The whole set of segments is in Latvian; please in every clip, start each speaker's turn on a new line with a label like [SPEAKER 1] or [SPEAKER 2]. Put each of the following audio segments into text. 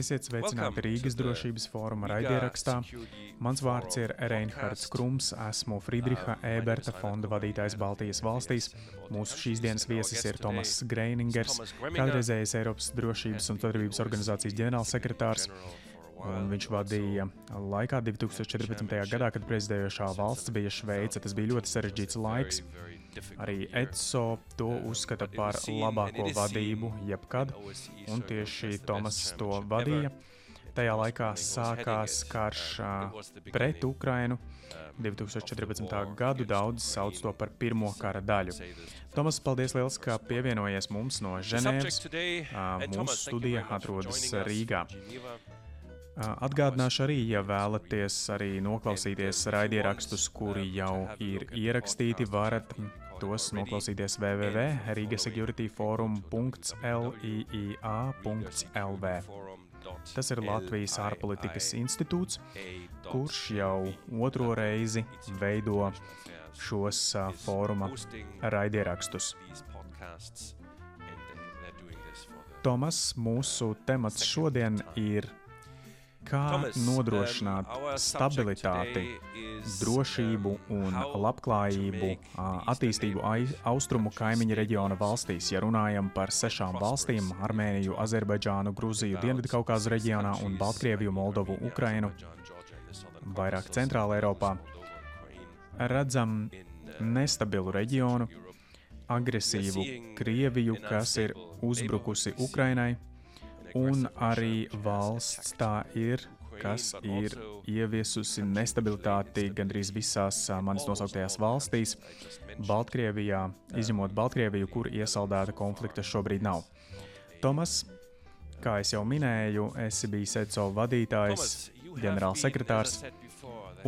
[SPEAKER 1] Esiet sveicināti Rīgas drošības fóruma raidierakstā. Mans vārds ir Reinhards Krums, esmu Friedriha Eberta fonda vadītājs Baltijas valstīs. Mūsu šīs dienas viesis ir Tomas Greiningers, kādreizējais Eiropas drošības un sadarbības organizācijas ģenerālsekretārs. Un viņš vadīja laikā 2014. gadā, kad prezidējošā valsts bija Šveice. Tas bija ļoti sarežģīts laiks. Arī ECO to uzskata par labāko vadību jebkad, un tieši Tomas to vadīja. Tajā laikā sākās karš pret Ukrainu. 2014. gadu daudz sauc to par pirmo kara daļu. Tomas, paldies liels, ka pievienojies mums no Ženēvas. Mūsu studija atrodas Rīgā. Atgādināšu arī, ja vēlaties arī noklausīties raidierakstus, kuri jau ir ierakstīti, varat tos noklausīties www.rigasegurityforum.liia.lv. Tas ir Latvijas ārpolitikas institūts, kurš jau otro reizi veido šos fóruma raidierakstus. Tomas, mūsu temats šodien ir Kā nodrošināt stabilitāti, drošību un labklājību attīstību austrumu kaimiņu reģiona valstīs? Ja runājam par sešām valstīm - Armēniju, Azerbaidžānu, Grūziju, Dienvidkaukāzu reģionā un Baltkrieviju, Moldovu, Ukrainu, vairāk Centrāla Eiropā, redzam nestabilu reģionu, agresīvu Krieviju, kas ir uzbrukusi Ukrainai un arī valsts tā ir, kas ir ieviesusi nestabilitāti gandrīz visās manas nosauktajās valstīs. Baltkrievijā, izņemot Baltkrieviju, kur iesaldēta konflikta šobrīd nav. Tomas, kā jau minēju, esi bijis ECO vadītājs, ģenerālsekretārs,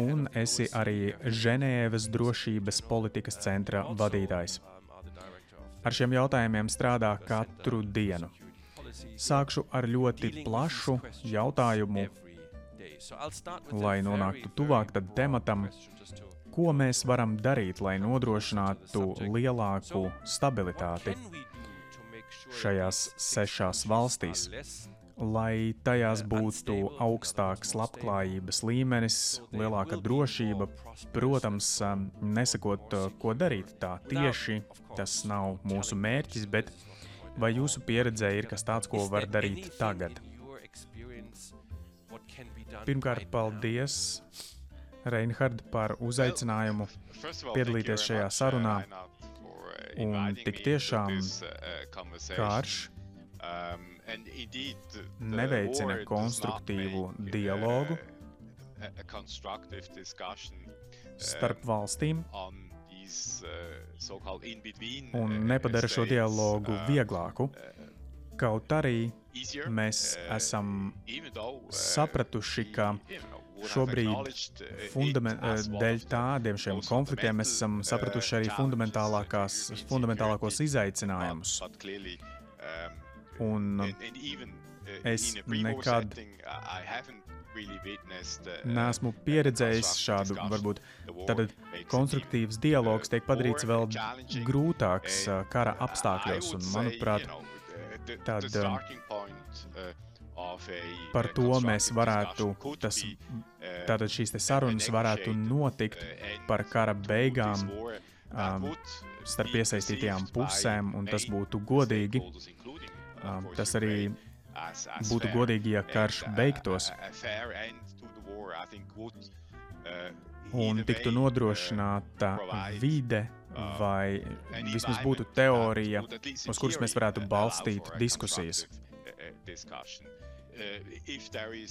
[SPEAKER 1] un esi arī Ženēvas drošības politikas centra vadītājs. Ar šiem jautājumiem strādā katru dienu. Sākšu ar ļoti plašu jautājumu, lai nonāktu tuvāk tam tematam, ko mēs varam darīt, lai nodrošinātu lielāku stabilitāti šajās sešās valstīs, lai tajās būtu augstāks labklājības līmenis, lielāka drošība. Protams, nesakot, ko darīt tā tieši, tas nav mūsu mērķis, bet Vai jūsu pieredzē ir kas tāds, ko var darīt tagad? Pirmkārt, paldies, Reinhard, par uzaicinājumu piedalīties šajā sarunā. Un tik tiešām karš neveicina konstruktīvu dialogu starp valstīm un nepadara šo dialogu uh, vieglāku. Uh, Kaut arī mēs esam sapratuši, ka šobrīd dēļ tādiem šiem konfliktiem mēs esam sapratuši arī fundamentālākos izaicinājumus. Um, un es nekad Nesmu pieredzējis šādu, varbūt tātad konstruktīvs dialogs tiek padarīts vēl grūtāks kara apstākļos, un manuprāt, tad par to mēs varētu, tas, tātad šīs sarunas varētu notikt par kara beigām um, starp iesaistītajām pusēm, un tas būtu godīgi. Um, tas arī būtu godīgi, ja karš beigtos un tiktu nodrošināta vide, vai vismaz būtu teorija, uz kuras mēs varētu balstīt diskusijas.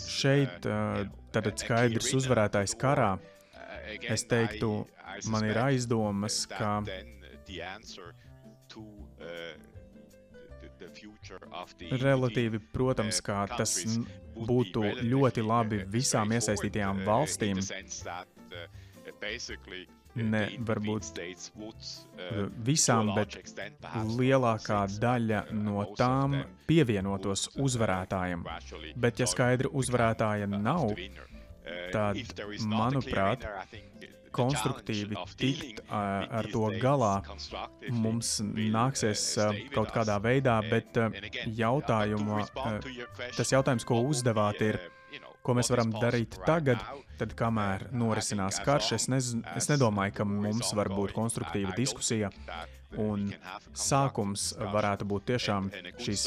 [SPEAKER 1] Šeit tad skaidrs uzvarētājs karā. Es teiktu, man ir aizdomas, ka Relatīvi, protams, kā tas būtu ļoti labi visām iesaistītajām valstīm. Ne varbūt visām, bet lielākā daļa no tām pievienotos uzvarētājiem. Bet, ja skaidra uzvarētāja nav, tad, manuprāt, konstruktīvi tikt ar to galā, mums nāksies kaut kādā veidā, bet jautājumu, tas jautājums, ko uzdevāt, ir, ko mēs varam darīt tagad, tad, kamēr norisinās karš, es, nez, es nedomāju, ka mums var būt konstruktīva diskusija. Un sākums varētu būt tiešām šīs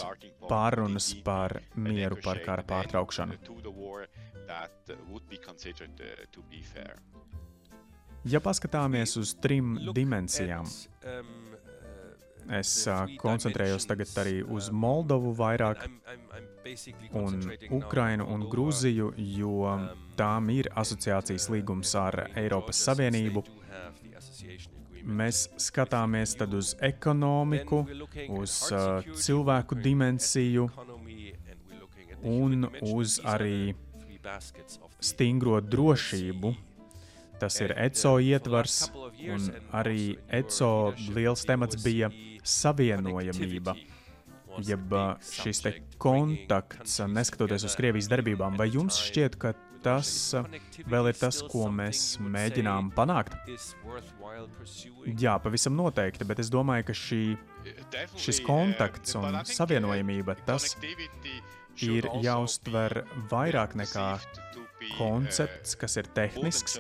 [SPEAKER 1] pārunas par mieru, par kara pārtraukšanu. Ja paskatāmies uz trim dimensijām, es koncentrējos tagad arī uz Moldovu vairāk, un Ukrainu un Grūziju, jo tām ir asociācijas līgums ar Eiropas Savienību. Mēs skatāmies uz ekonomiku, uz uh, cilvēku dimensiju un uz arī stingro drošību. Tas ir ECO ietvars, un arī ECO liels temats bija savienojamība jeb šis kontakts, neskatoties uz Krievijas darbībām, vai jums šķiet, ka tas vēl ir tas, ko mēs mēģinām panākt? Jā, pavisam noteikti, bet es domāju, ka šī, šis kontakts un savienojamība tas ir jāuztver vairāk nekā koncepts, kas ir tehnisks.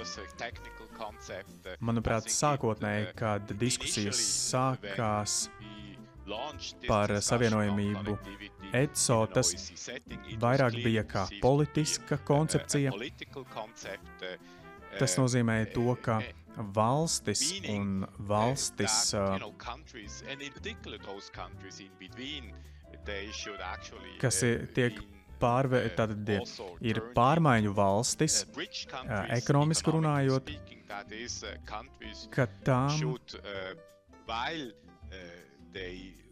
[SPEAKER 1] Manuprāt, sākotnēji, kad diskusijas sākās par savienojamību ECO, tas vairāk bija kā politiska koncepcija. Tas nozīmē to, ka valstis un valstis, kas tiek pārvērtētas, tad ir pārmaiņu valstis, ekonomiski runājot, ka tām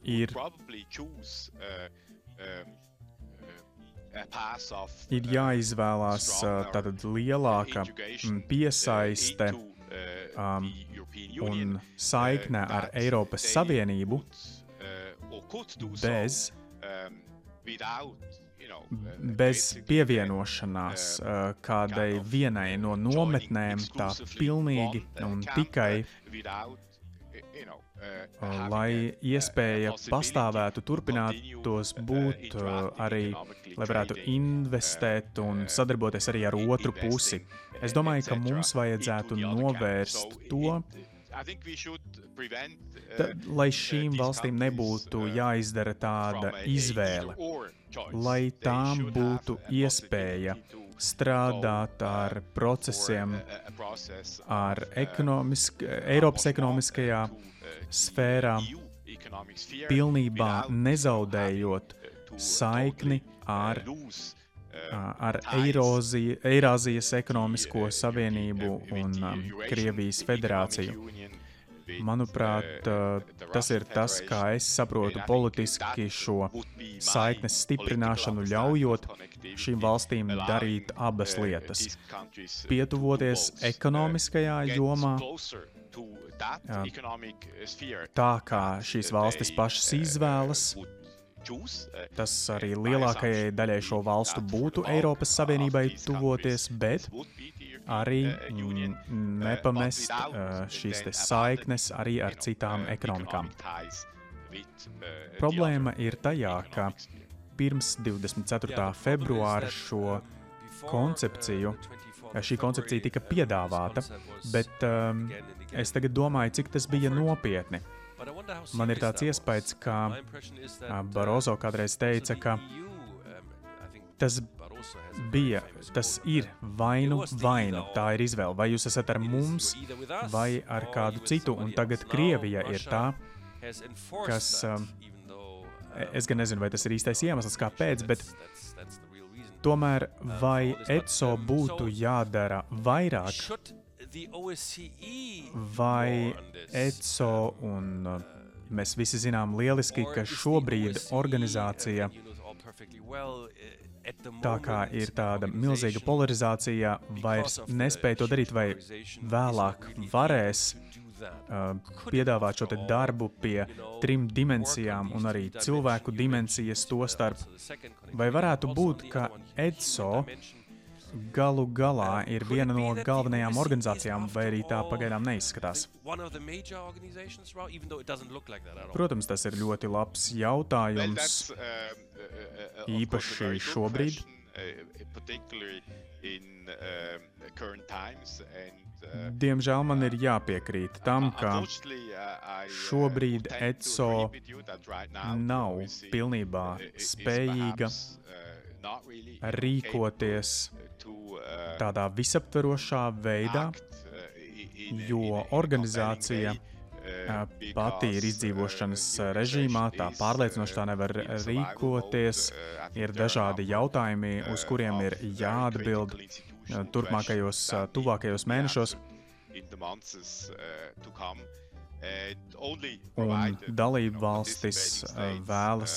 [SPEAKER 1] ir, ir jāizvēlās tātad lielāka piesaiste um, un saikne ar Eiropas Savienību bez, bez pievienošanās kādai vienai no nometnēm, tā pilnīgi un tikai lai iespēja pastāvētu, turpinātos būt arī, lai varētu investēt un sadarboties arī ar otru pusi. Es domāju, ka mums vajadzētu novērst to, ta, lai šīm valstīm nebūtu jāizdara tāda izvēle, lai tām būtu iespēja strādāt ar procesiem, ar ekonomisk, Eiropas ekonomiskajā sfērā, pilnībā nezaudējot saikni ar, ar Eirozija, Eirāzijas ekonomisko savienību un um, Krievijas federāciju. Manuprāt, tas ir tas, kā es saprotu politiski šo saiknes stiprināšanu, ļaujot šīm valstīm darīt abas lietas. Pietuvoties ekonomiskajā jomā, tā kā šīs valstis pašas izvēlas. Tas arī lielākajai daļai šo valstu būtu Eiropas Savienībai tuvoties, bet arī nepamest šīs saiknes arī ar citām ekonomikām. Problēma ir tajā, ka pirms 24. februāra šo koncepciju šī koncepcija tika piedāvāta, bet um, es tagad domāju, cik tas bija nopietni. Man ir tāds iespējas, ka Barozo kādreiz teica, ka tas bija, tas ir vainu, vainu. Tā ir izvēle. Vai jūs esat ar mums, vai ar kādu citu, un tagad Krievija ir tā, kas. Um, es gan nezinu, vai tas ir īstais iemesls, kāpēc, bet Tomēr vai ECO būtu jādara vairāk, vai ECO un uh, mēs visi zinām lieliski, ka šobrīd organizācija, tā kā ir tāda milzīga polarizācija, vairs nespēja to darīt, vai vēlāk varēs piedāvāt šo darbu pie trim dimensijām un arī cilvēku dimensijas to starp. Vai varētu būt, ka EDSO galu galā ir viena no galvenajām organizācijām, vai arī tā pagaidām neizskatās? Protams, tas ir ļoti labs jautājums, īpaši šobrīd. Diemžēl man ir jāpiekrīt tam, ka šobrīd ECO nav pilnībā spējīga rīkoties tādā visaptverošā veidā, jo organizācija pati ir izdzīvošanas režīmā, tā pārliecinoši tā nevar rīkoties. Ir dažādi jautājumi, uz kuriem ir jāatbild turpmākajos, tuvākajos mēnešos. Un dalību valstis vēlas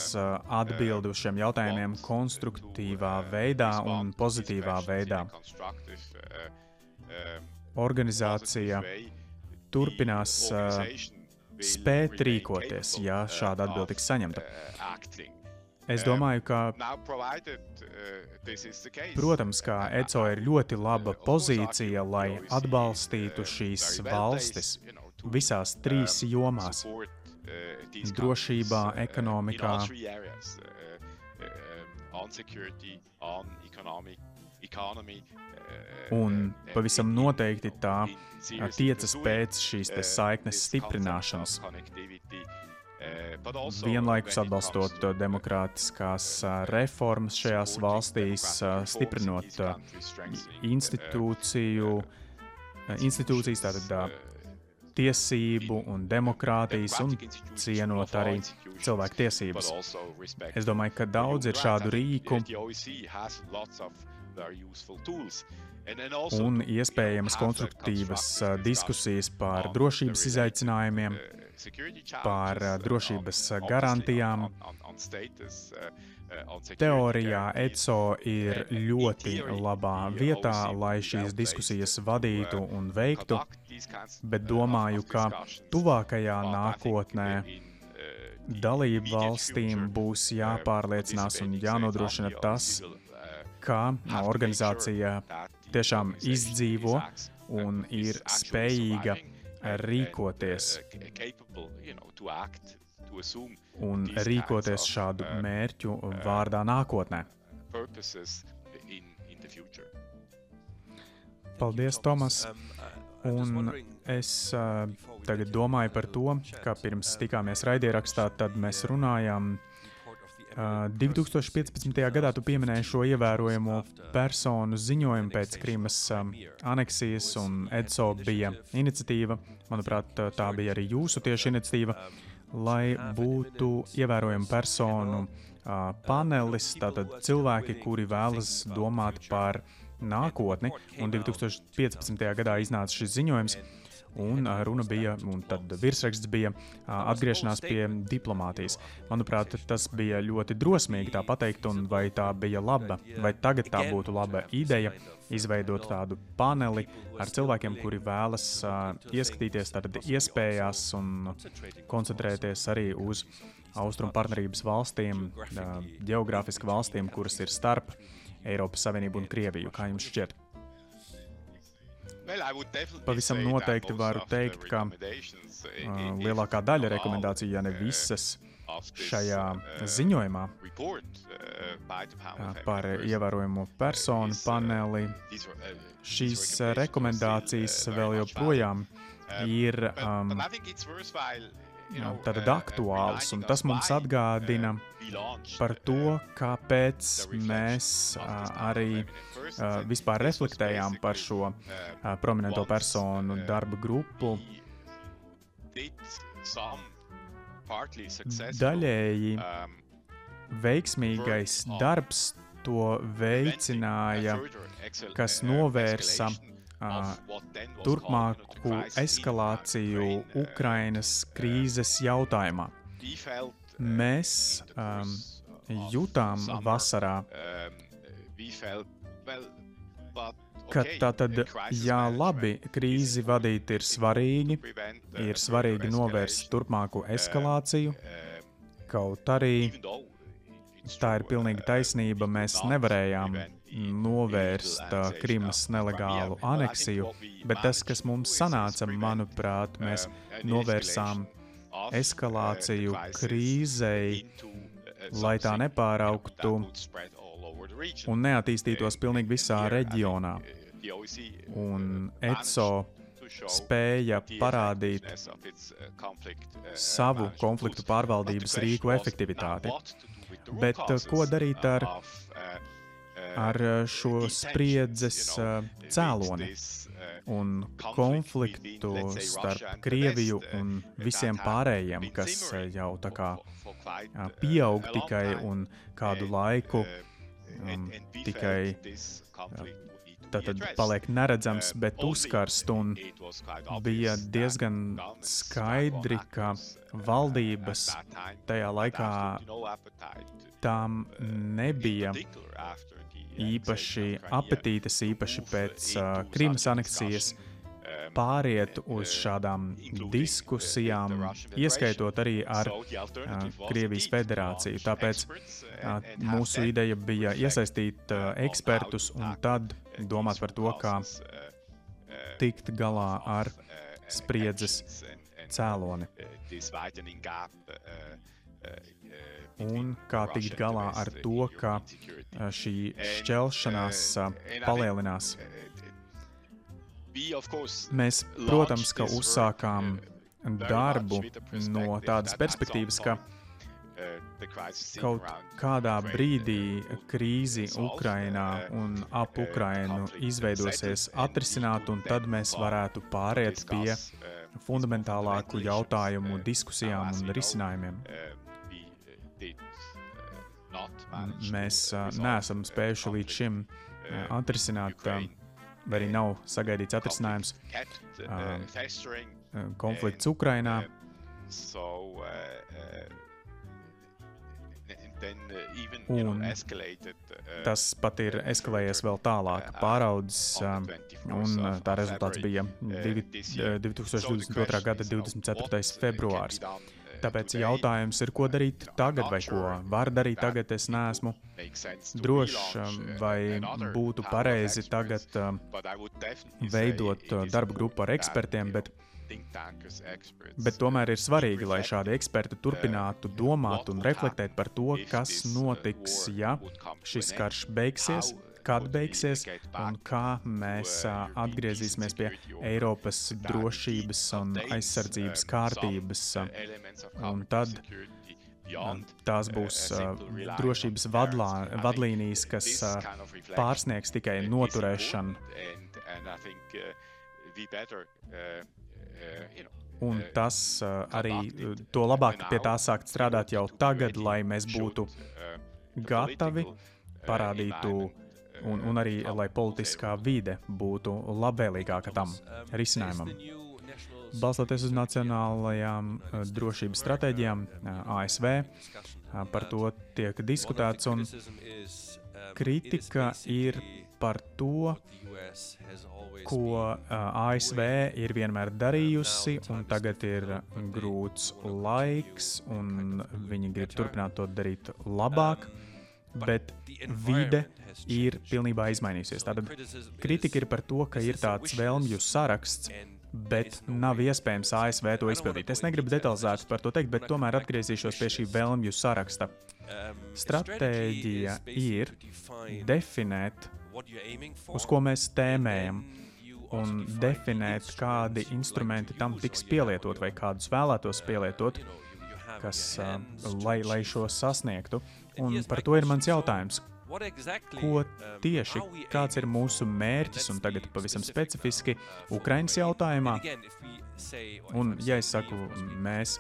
[SPEAKER 1] atbildi uz šiem jautājumiem konstruktīvā veidā un pozitīvā veidā. Organizācija turpinās spēt rīkoties, ja šāda atbilde tiks saņemta. Es domāju, ka, protams, ka ECO ir ļoti laba pozīcija, lai atbalstītu šīs valstis visās trīs jomās - drošībā, ekonomikā un pavisam noteikti tā tiecas pēc šīs saiknes stiprināšanas. Vienlaikus atbalstot demokrātiskās reformas šajās valstīs, stiprinot institūciju, institūcijas, tātad tiesību un demokrātijas un cienot arī cilvēku tiesības. Es domāju, ka daudz ir šādu rīku un iespējamas konstruktīvas diskusijas par drošības izaicinājumiem, par drošības garantijām. Teorijā ECO ir ļoti labā vietā, lai šīs diskusijas vadītu un veiktu, bet domāju, ka tuvākajā nākotnē dalību valstīm būs jāpārliecinās un jānodrošina tas, ka organizācija tiešām izdzīvo un ir spējīga rīkoties un rīkoties šādu mērķu vārdā nākotnē. Paldies, Tomas! Un es uh, tagad domāju par to, ka pirms tikāmies raidierakstā, tad mēs runājām uh, 2015. gadā tu pieminēji šo ievērojamo personu ziņojumu pēc Krīmas aneksijas, un EDSO bija iniciatīva, manuprāt, tā bija arī jūsu tieši iniciatīva, lai būtu ievērojama personu panelis, tātad cilvēki, kuri vēlas domāt par nākotni, un 2015. gadā iznāca šis ziņojums. Un runa bija, un tad virsraksts bija atgriešanās pie diplomātijas. Manuprāt, tas bija ļoti drosmīgi tā pateikt, un vai tā bija laba, vai tagad tā būtu laba ideja izveidot tādu paneli ar cilvēkiem, kuri vēlas ieskatīties tātad iespējās un koncentrēties arī uz austrumu partnerības valstīm, geogrāfiski valstīm, kuras ir starp Eiropas Savienību un Krieviju. Kā jums šķiet? Pavisam noteikti varu teikt, ka uh, lielākā daļa rekomendāciju, ja ne visas, šajā ziņojumā. par ievērojumu personu paneli, šīs rekomendācijas vēl joprojām ir um, tātad aktuāls, un tas mums atgādina par to, kāpēc mēs arī vispār reflektējām par šo prominento personu darba grupu. Daļēji veiksmīgais darbs to veicināja, kas novērsa turpmāku eskalāciju Ukrainas krīzes jautājumā. Mēs um, jutām vasarā, ka tā tad, jā, labi, krīzi vadīt ir svarīgi, ir svarīgi novērst turpmāku eskalāciju, kaut arī tā ir pilnīgi taisnība, mēs nevarējām novērst uh, Krimas nelegālu aneksiju, bet tas, kas mums sanāca, manuprāt, mēs novērsām eskalāciju krīzei, lai tā nepāraugtu un neattīstītos pilnīgi visā reģionā. Un ECO spēja parādīt savu konfliktu pārvaldības rīku efektivitāti. Bet ko darīt ar, ar šo spriedzes cēloni un konfliktu starp Krieviju un visiem pārējiem, kas jau tā kā pieaug tikai un kādu laiku um, tikai tātad paliek neredzams, bet uzkarst, un bija diezgan skaidri, ka valdības tajā laikā tām nebija īpaši apetītes, īpaši pēc uh, Krimas aneksijas, pāriet uz šādām diskusijām, ieskaitot arī ar uh, Krievijas federāciju. Tāpēc uh, mūsu ideja bija iesaistīt uh, ekspertus un tad domāt par to, kā tikt galā ar spriedzes cēloni. Un kā tikt galā ar to, ka šī šķelšanās palielinās. Mēs, protams, ka uzsākām darbu no tādas perspektīvas, ka kaut kādā brīdī krīzi Ukrainā un ap Ukrainu izveidosies atrisināt, un tad mēs varētu pāriet pie fundamentālāku jautājumu diskusijām un risinājumiem. Mēs neesam spējuši līdz šim atrisināt, vai arī nav sagaidīts atrisinājums konflikts Ukrainā. So, uh, uh, Un uh, tas pat ir eskalējies vēl tālāk, uh, pāraudzis, um, un uh, tā rezultāts bija 2022. gada 24. februārs. Tāpēc jautājums ir, ko darīt tagad, vai ko var darīt tagad. Es neesmu drošs, um, vai būtu pareizi tagad um, veidot darba grupu ar ekspertiem, bet Bet tomēr ir svarīgi, lai šādi eksperti turpinātu domāt un reflektēt par to, kas notiks, ja šis karš beigsies, kad beigsies un kā mēs atgriezīsimies pie Eiropas drošības un aizsardzības kārtības. Un tad Tās būs uh, drošības vadlā, vadlīnijas, kas uh, pārsniegs tikai noturēšanu. Un tas uh, arī to labāk pie tā sākt strādāt jau tagad, lai mēs būtu gatavi, parādītu, un, un arī lai politiskā vide būtu labvēlīgāka tam risinājumam. Balstoties uz nacionālajām drošības stratēģijām, ASV par to tiek diskutēts, un kritika ir par to, ko ASV ir vienmēr darījusi, un tagad ir grūts laiks, un viņi grib turpināt to darīt labāk. Bet vide ir pilnībā izmainījusies. Tātad kritika ir par to, ka ir tāds vēlmju saraksts, bet nav iespējams ASV to izpildīt. Es negribu detalizēti par to teikt, bet tomēr atgriezīšos pie šī vēlmju saraksta. Stratēģija ir definēt, uz ko mēs tēmējam un definēt, kādi instrumenti tam tiks pielietot vai kādus vēlētos pielietot, kas, uh, lai, lai šo sasniegtu. Un par to ir mans jautājums. Ko tieši, kāds ir mūsu mērķis, un tagad pavisam specifiski Ukraiņas jautājumā? Un, ja es saku mēs,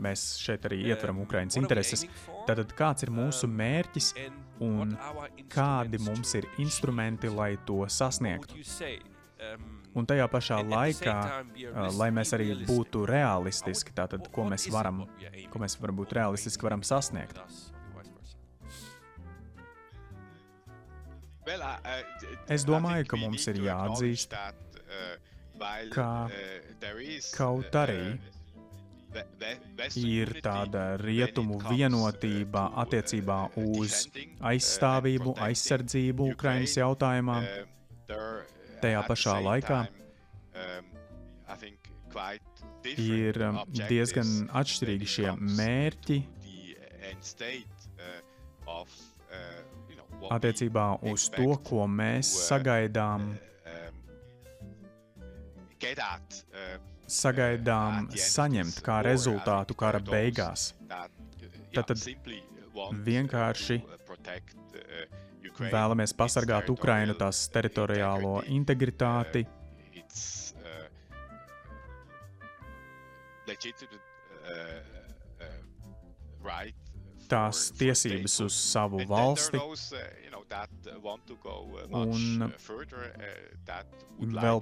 [SPEAKER 1] mēs šeit arī ietveram Ukraiņas intereses, tad kāds ir mūsu mērķis un kādi mums ir instrumenti, lai to sasniegtu? Un tajā pašā laikā, uh, lai mēs arī būtu realistiski, tātad, ko mēs varam, ko mēs varam būt realistiski varam sasniegt. Es domāju, ka mums ir jāatzīst, ka kaut arī
[SPEAKER 2] ir tāda rietumu vienotība attiecībā uz aizstāvību, aizsardzību Ukraiņas jautājumā. Tajā pašā laikā ir diezgan atšķirīgi šie mērķi attiecībā uz to, ko mēs sagaidām sagaidām saņemt kā rezultātu kara beigās. Tad, vienkārši vēlamies pasargāt Ukrainu tās teritoriālo integritāti. Tās tiesības uz savu valsti, Un vēl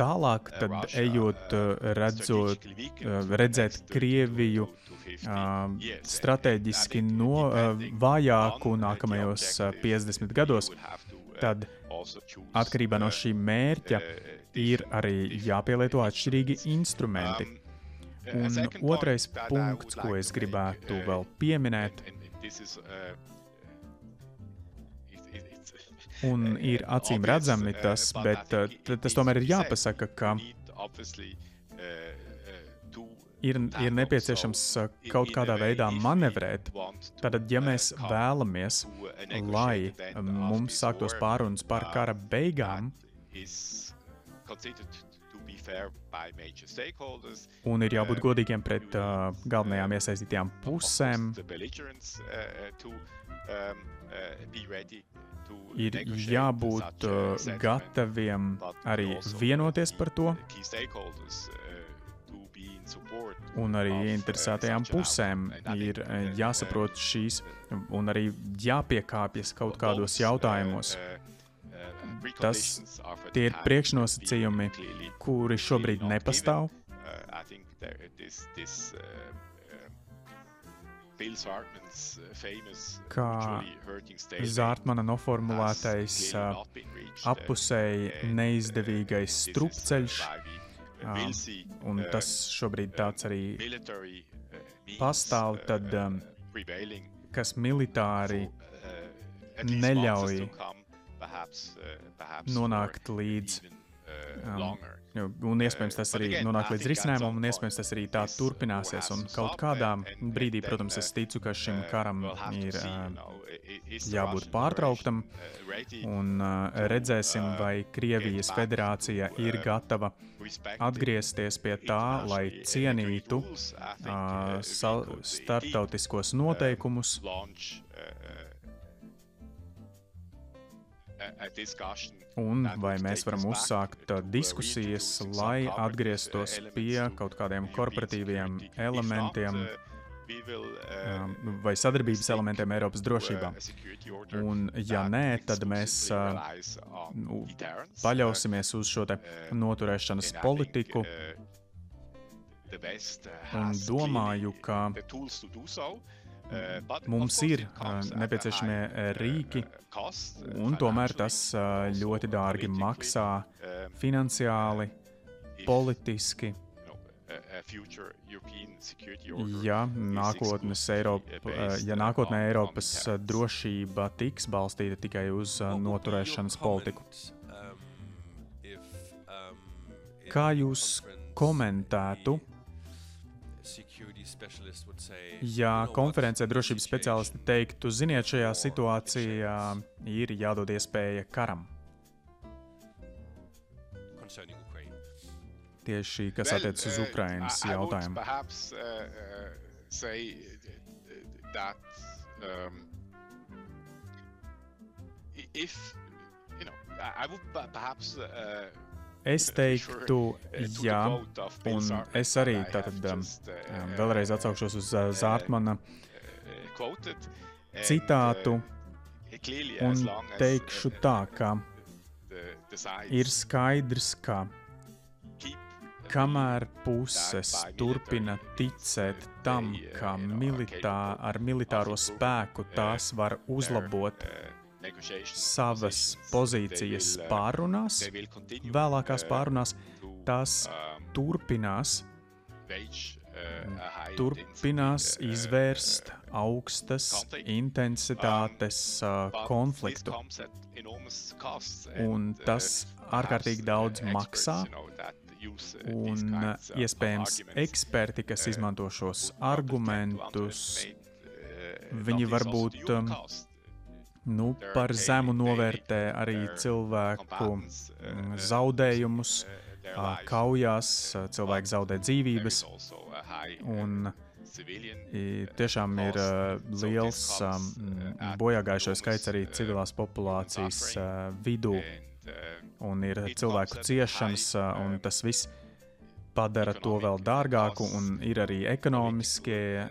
[SPEAKER 2] tālāk, tad ejot, redzot, redzēt Krieviju strateģiski no, vājāku nākamajos 50 gados, tad atkarībā no šī mērķa ir arī jāpielieto atšķirīgi instrumenti. Un otrais punkts, ko es gribētu vēl pieminēt, un ir acīm redzami tas, bet uh, tas tomēr ir jāpasaka, ka ir, ir nepieciešams uh, kaut kādā veidā manevrēt. Tātad, ja mēs vēlamies, lai mums sāktos pārunas par kara beigām, Un ir jābūt godīgiem pret uh, galvenajām iesaistītajām pusēm. ir jābūt uh, gataviem arī vienoties par to, un arī interesētajām pusēm ir uh, jāsaprot šīs, un arī jāpiekāpjas kaut kādos jautājumos. Tas tie ir priekšnosacījumi, kuri šobrīd nepastāv. Kā Zārtmana noformulētais apusēji neizdevīgais strupceļš, un tas šobrīd tāds arī pastāv, tad, kas militāri neļauj nonākt līdz um, Un iespējams tas arī nonāk līdz risinājumam, un iespējams tas arī tā turpināsies. Un kaut kādā brīdī, protams, es ticu, ka šim karam ir jābūt pārtrauktam, un redzēsim, vai Krievijas federācija ir gatava atgriezties pie tā, lai cienītu starptautiskos noteikumus Un vai mēs varam uzsākt diskusijas, lai atgrieztos pie kaut kādiem korporatīviem elementiem vai sadarbības elementiem Eiropas drošībā. Un, ja nē, tad mēs paļausimies uz šo noturēšanas politiku. Un domāju, ka Mums ir nepieciešamie rīki, un tomēr tas ļoti dārgi maksā finansiāli, politiski. Ja nākotnes Eiropa, ja nākotnē Eiropas drošība tiks balstīta tikai uz noturēšanas politiku. Kā jūs komentētu Ja konferencē drošības speciālisti teiktu, ziniet, šajā situācijā ir jādod iespēja karam. Tieši kas attiecas uz uh, Ukrainas jautājumu. Um, if, you know, I would perhaps uh, Es teiktu, jā, un es arī tātad um, um vēlreiz atsaukšos uz uh, Zārtmana citātu un teikšu tā, ka ir skaidrs, ka kamēr puses turpina ticēt tam, ka militā, ar militāro spēku tās var uzlabot savas pozīcijas pārunās, vēlākās pārunās, tās turpinās
[SPEAKER 1] turpinās izvērst augstas intensitātes konfliktu. Un tas ārkārtīgi daudz maksā. Un iespējams eksperti, kas izmanto šos argumentus, viņi varbūt nu, par zemu novērtē arī cilvēku zaudējumus kaujās, cilvēki zaudē dzīvības. Un tiešām ir liels bojāgājušo skaits arī civilās populācijas vidū. Un ir cilvēku ciešanas, un tas viss padara to vēl dārgāku, un ir arī ekonomiskie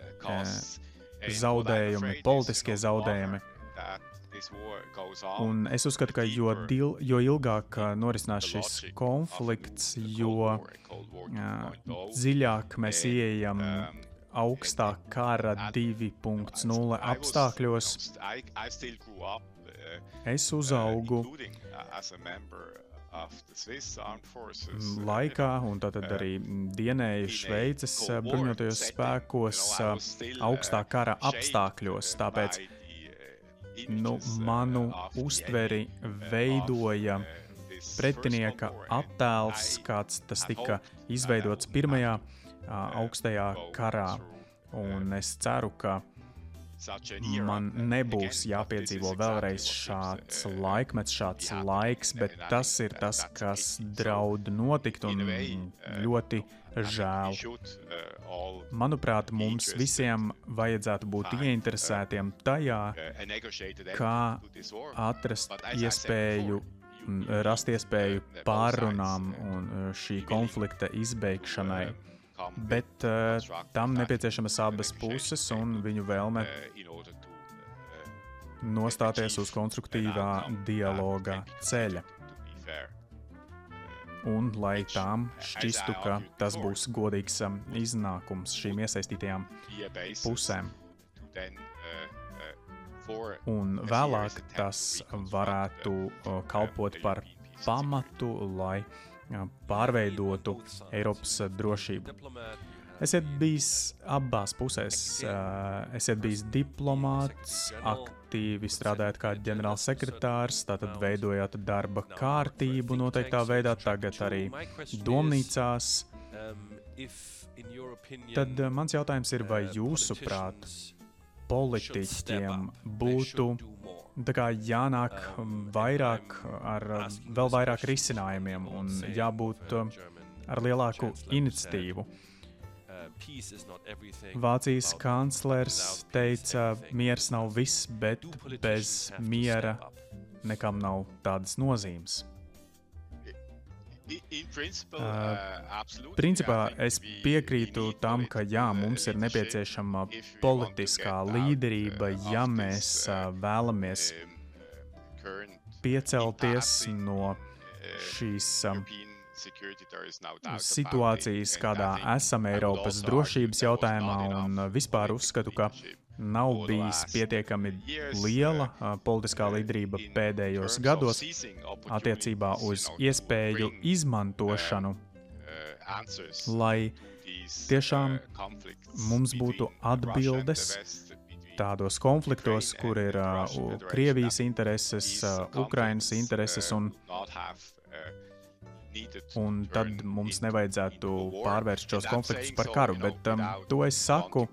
[SPEAKER 1] zaudējumi, politiskie zaudējumi. Un es uzskatu, ka jo, dil, jo ilgāk norisinās šis konflikts, jo dziļāk mēs ieejam augstā kara 2.0 apstākļos. Es uzaugu laikā, un tad arī dienēju Šveices bruņotajos spēkos augstā kara apstākļos. Tāpēc nu, manu uztveri veidoja pretinieka attēls, kāds tas tika izveidots pirmajā augstajā karā. Un es ceru, ka man nebūs jāpiedzīvo vēlreiz šāds laikmets, šāds laiks, bet tas ir tas, kas draud notikt un ļoti žēl. Manuprāt, mums visiem vajadzētu būt ieinteresētiem tajā, kā atrast iespēju, rast iespēju pārunām un šī konflikta izbeigšanai. Bet uh, tam nepieciešamas abas puses un viņu vēlme nostāties uz konstruktīvā dialoga ceļa un lai tām šķistu, ka tas būs godīgs um, iznākums šīm iesaistītajām pusēm. Un vēlāk tas varētu uh, kalpot par pamatu, lai uh, pārveidotu Eiropas drošību. Esiet bijis abās pusēs. Uh, esiet bijis diplomāts, aktīvi strādājat kā ģenerālsekretārs, tātad veidojat darba kārtību noteiktā veidā, tagad arī domnīcās. Tad uh, mans jautājums ir, vai jūsuprāt, politiķiem būtu jānāk vairāk ar vēl vairāk risinājumiem un jābūt ar lielāku iniciatīvu? Vācijas kanclers teica, miers nav viss, bet bez miera nekam nav tādas nozīmes. Uh, principā es piekrītu tam, ka jā, mums ir nepieciešama politiskā līderība, ja mēs uh, vēlamies piecelties no šīs um, situācijas, kādā esam Eiropas drošības jautājumā, un vispār uzskatu, ka nav bijis pietiekami liela politiskā līderība pēdējos gados attiecībā uz iespēju izmantošanu, lai tiešām mums būtu atbildes tādos konfliktos, kur ir uh, Krievijas intereses, uh, Ukrainas intereses un Un tad mums nevajadzētu pārvērst šos konfliktus par karu, bet um, to es saku,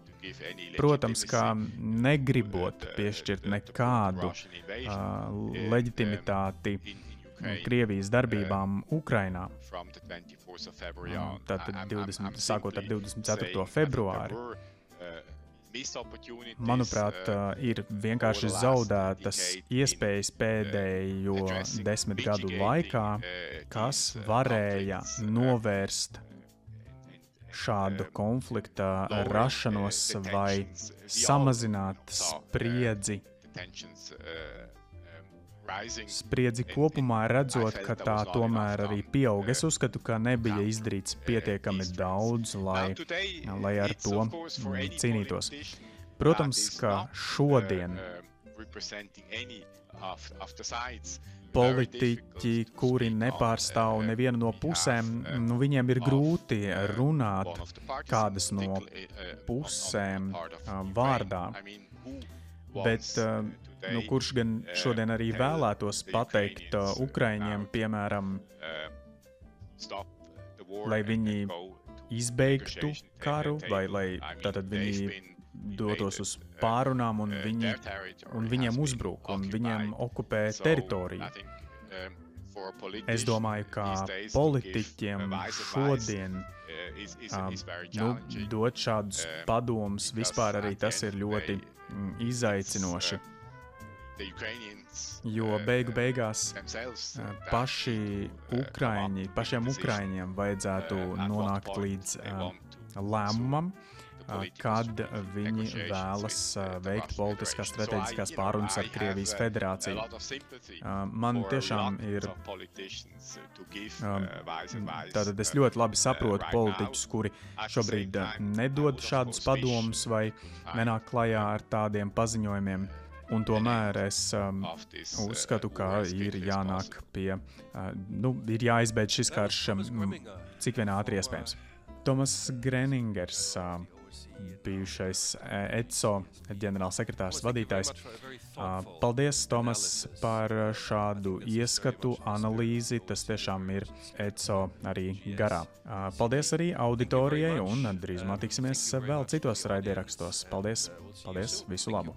[SPEAKER 1] protams, kā negribot piešķirt nekādu uh, leģitimitāti Krievijas darbībām Ukrainā. Tātad 20, sākot ar 24. februāri. Manuprāt, uh, ir vienkārši zaudētas iespējas pēdējo desmit gadu laikā, kas varēja novērst šādu konflikta rašanos vai samazināt spriedzi Spriedzi kopumā redzot, ka tā tomēr arī pieaug. Es uzskatu, ka nebija izdarīts pietiekami daudz, lai, lai ar to cīnītos. Protams, ka šodien politiķi, kuri nepārstāv nevienu no pusēm, nu, viņiem ir grūti runāt kādas no pusēm vārdā. Bet nu, kurš gan šodien arī vēlētos pateikt Ukraiņiem, piemēram, lai viņi izbeigtu karu, vai lai tātad viņi dotos uz pārunām un, viņi, un viņiem uzbruk un viņiem okupē teritoriju. Es domāju, ka politiķiem šodien um, nu, dot šādus padomus vispār arī tas ir ļoti mm, izaicinoši. Jo beigu beigās paši Ukraiņi, pašiem Ukraiņiem vajadzētu nonākt līdz uh, lēmumam, uh, kad viņi vēlas veikt politiskās strateģiskās pārunas ar Krievijas federāciju. Man tiešām ir. Tātad es ļoti labi saprotu politiķus, kuri šobrīd nedod šādus padomus vai nenāk klajā ar tādiem paziņojumiem. Un tomēr es um, uzskatu, ka ir jānāk pie, uh, nu, ir jāizbeidz šis karš um, cik vien ātri iespējams. Tomas Greningers. Uh, bijušais ECO ģenerālsekretārs vadītājs. Paldies, Tomas, par šādu ieskatu, analīzi. Tas tiešām ir ECO arī garā. Paldies arī auditorijai un drīzumā tiksimies vēl citos raidierakstos. Paldies! Paldies! Visu labu!